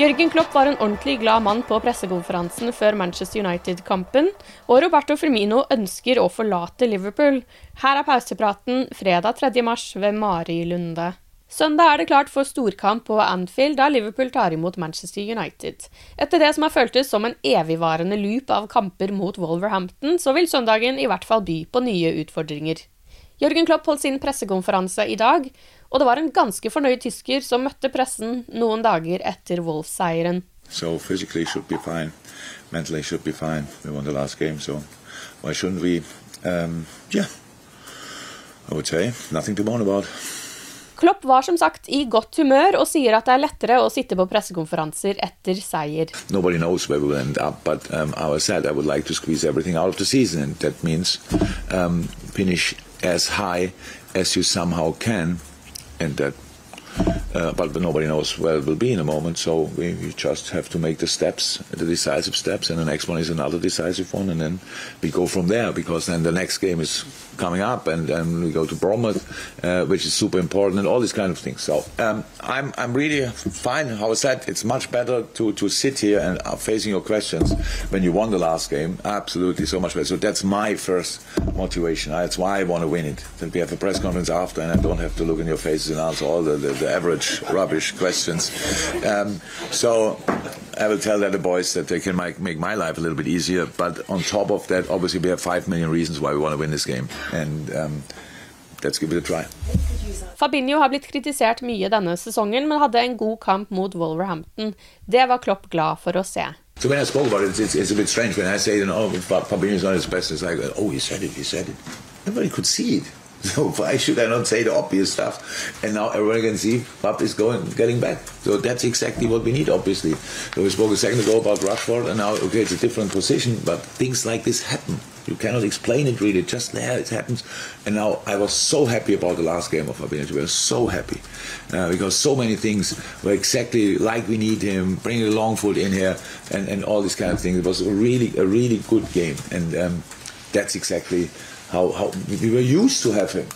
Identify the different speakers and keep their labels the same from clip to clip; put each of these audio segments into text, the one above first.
Speaker 1: Jørgen Klopp var en ordentlig glad mann på pressekonferansen før Manchester United-kampen, og Roberto Firmino ønsker å forlate Liverpool. Her er pausepraten fredag 3. mars ved Mari Lunde. Søndag er det klart for storkamp på Anfield da Liverpool tar imot Manchester United. Etter det som har føltes som en evigvarende loop av kamper mot Wolverhampton, så vil søndagen i hvert fall by på nye utfordringer. Jørgen Klopp holdt sin pressekonferanse i dag, og det var en ganske fornøyd tysker som møtte pressen noen dager etter Wolves-seieren.
Speaker 2: So physically should be fine, mentally should be fine. We won the last game, so why shouldn't we? Um, yeah, I would say nothing to moan about.
Speaker 1: Klopp var som sagt i godt humør og sier at det er lettere å sitte på pressekonferanser etter seier.
Speaker 2: Nobody knows where we will end up, but um, I said I would like to squeeze everything out of the season, and that means um, finish as high as you somehow can, and that. Uh, but, nobody knows where it will be in a moment, so we, we just have to make the steps, the decisive steps, and the next one is another decisive one, and then we go from there because then the next game is coming up, and then we go to Bournemouth, uh, which is super important, and all these kind of things. So um, I'm I'm really fine. How I said, it's much better to, to sit here and uh, facing your questions when you won the last game. Absolutely, so much better. So that's my first motivation. That's why I want to win it. That we have a press conference after, and I don't have to look in your faces and answer all the, the, the average rubbish questions. Um, so I will tell the other boys that they can make, make my life a little bit easier. But on top of that, obviously, we have five million reasons why we want to win this game. And um, let's give it a try.
Speaker 1: Fabinho har blitt kritisert mye denne sesongen, men hadde en god kamp mot Wolverhampton. Det var Klopp glad for å se.
Speaker 2: So when I spoke about it, it's, it's a bit strange when I say, you know, Fabinho's not his best. It's like, oh, he said it, he said it. Nobody could see it. So why should I not say the obvious stuff? And now everyone can see Pap is going, getting back. So that's exactly what we need, obviously. So we spoke a second ago about Rashford, and now okay, it's a different position, but things like this happen. You cannot explain it really. Just there, it happens. And now I was so happy about the last game of Fabinho. We were so happy uh, because so many things were exactly like we need him. Bringing the long foot in here and, and all these kind of things. It was a really a really good game, and um, that's exactly how, how we were used to him.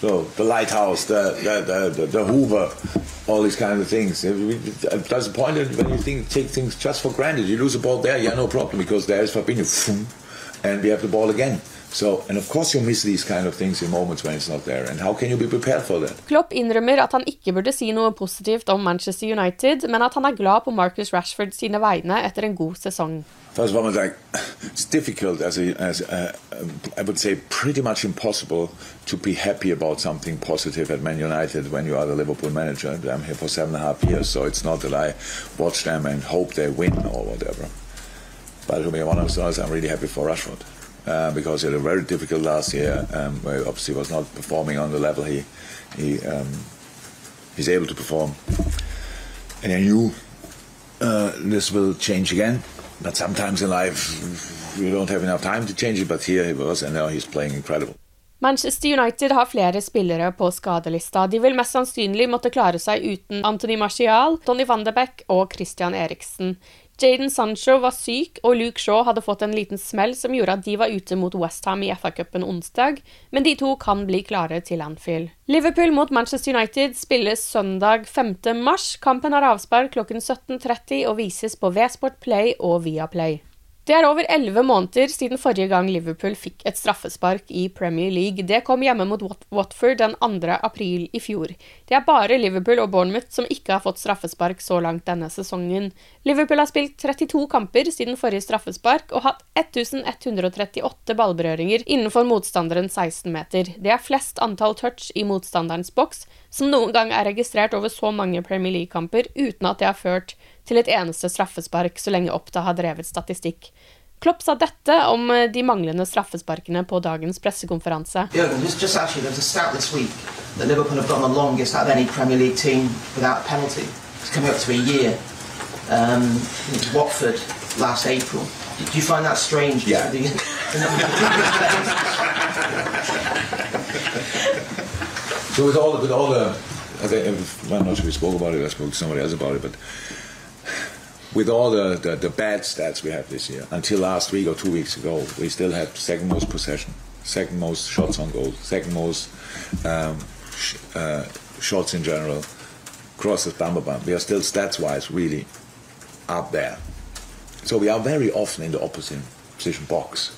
Speaker 2: So the lighthouse, the the, the, the Hoover, all these kind of things. There's a point when you think take things just for granted. You lose a ball there, yeah, no problem because there is Fabinho, and we have the ball again. It's?
Speaker 1: Klopp innrømmer at han ikke burde si noe positivt om Manchester United, men at han er glad på Marcus Rashford sine vegne etter en god sesong.
Speaker 2: First of all, like, it's difficult as a, as a, I would say pretty much impossible to be happy about something positive at Man United when you are the Liverpool manager. I'm here for seven and a half years, so it's not that I watch them and hope they win or whatever. But to be honest, I'm really happy for Rashford. Uh, because he had a very difficult last year, um, where he obviously was not performing on the level he he um, he's able to perform. And I knew uh, this will change again, but sometimes in life you don't have enough time to change it. But here he was, and now he's playing incredible.
Speaker 1: Manchester United har flere spillere på skadelista. De vil mest sannsynlig måtte klare seg uten Anthony Martial, Donny van de Beek og Christian Eriksen. Jaden Sancho var syk, og Luke Shaw hadde fått en liten smell som gjorde at de var ute mot Westham i FA-cupen onsdag, men de to kan bli klare til Anfield. Liverpool mot Manchester United spilles søndag 5. mars. Kampen har avspark klokken 17.30 og vises på Vsport Play og Viaplay. Det er over elleve måneder siden forrige gang Liverpool fikk et straffespark i Premier League. Det kom hjemme mot Watford den 2. april i fjor. Det er bare Liverpool og Bournemouth som ikke har fått straffespark så langt denne sesongen. Liverpool har spilt 32 kamper siden forrige straffespark og hatt 1138 ballberøringer innenfor motstanderens 16 meter. Det er flest antall touch i motstanderens boks som noen gang er registrert over så mange Premier League-kamper uten at det har ført til et eneste straffespark så lenge Oppda har drevet statistikk. Klopp sa dette om eh, de manglende straffesparkene på dagens pressekonferanse.
Speaker 3: Um, Watford last April. Do you find that strange?
Speaker 2: Yeah. so with all, with all the, I think, I'm not sure we spoke about it. I spoke to somebody else about it, but with all the, the, the, bad stats we have this year, until last week or two weeks ago, we still had second most possession, second most shots on goal, second most um, sh- uh, shots in general, crosses, bam, bam, bam. We are still stats wise really up there. So we are very often in the opposite position box.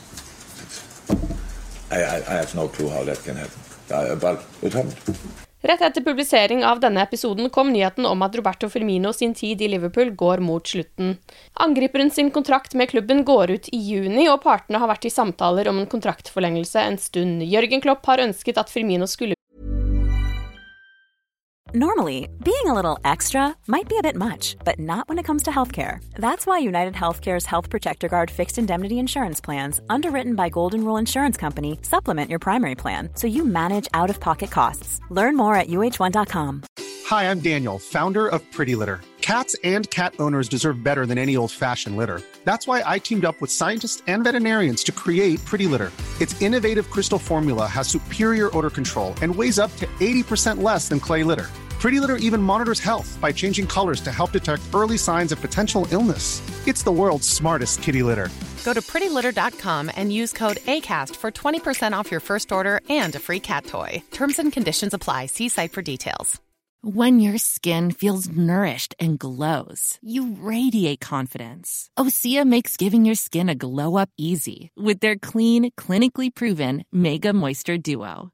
Speaker 2: I, I, I have no clue how that can happen, it happened.
Speaker 1: Rett etter publisering av denne episoden kom nyheten om at Roberto Firmino sin tid i Liverpool går mot slutten. Angriperen sin kontrakt med klubben går ut i juni, og partene har vært i samtaler om en kontraktforlengelse en stund. Jørgen Klopp har ønsket at Firmino skulle
Speaker 4: Normally, being a little extra might be a bit much, but not when it comes to healthcare. That's why United Healthcare's Health Protector Guard fixed indemnity insurance plans, underwritten by Golden Rule Insurance Company, supplement your primary plan so you manage out of pocket costs. Learn more at uh1.com.
Speaker 5: Hi, I'm Daniel, founder of Pretty Litter. Cats and cat owners deserve better than any old fashioned litter. That's why I teamed up with scientists and veterinarians to create Pretty Litter. Its innovative crystal formula has superior odor control and weighs up to 80% less than clay litter. Pretty Litter even monitors health by changing colors to help detect early signs of potential illness. It's the world's smartest kitty litter.
Speaker 6: Go to prettylitter.com and use code ACAST for 20% off your first order and a free cat toy. Terms and conditions apply. See site for details.
Speaker 7: When your skin feels nourished and glows, you radiate confidence. Osea makes giving your skin a glow up easy with their clean, clinically proven Mega Moisture Duo.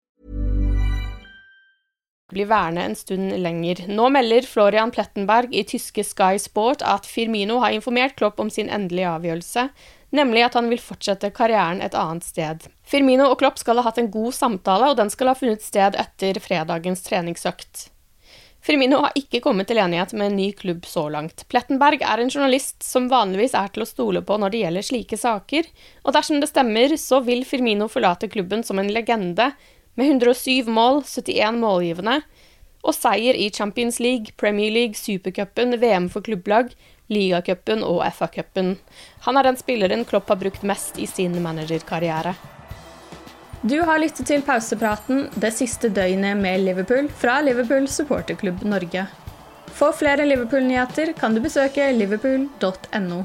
Speaker 1: Blir værende en stund lenger. Nå melder Florian Plettenberg i tyske Sky Sport at Firmino har informert Klopp om sin endelige avgjørelse, nemlig at han vil fortsette karrieren et annet sted. Firmino og Klopp skal ha hatt en god samtale, og den skal ha funnet sted etter fredagens treningsøkt. Firmino har ikke kommet til enighet med en ny klubb så langt. Plettenberg er en journalist som vanligvis er til å stole på når det gjelder slike saker, og dersom det stemmer, så vil Firmino forlate klubben som en legende, med 107 mål, 71 målgivende, og seier i Champions League, Premier League, Supercupen, VM for klubblag, ligacupen og FA-cupen. Han er den spilleren Klopp har brukt mest i sin managerkarriere. Du har lyttet til pausepraten det siste døgnet med Liverpool fra Liverpool supporterklubb Norge. For flere Liverpool-nyheter kan du besøke liverpool.no.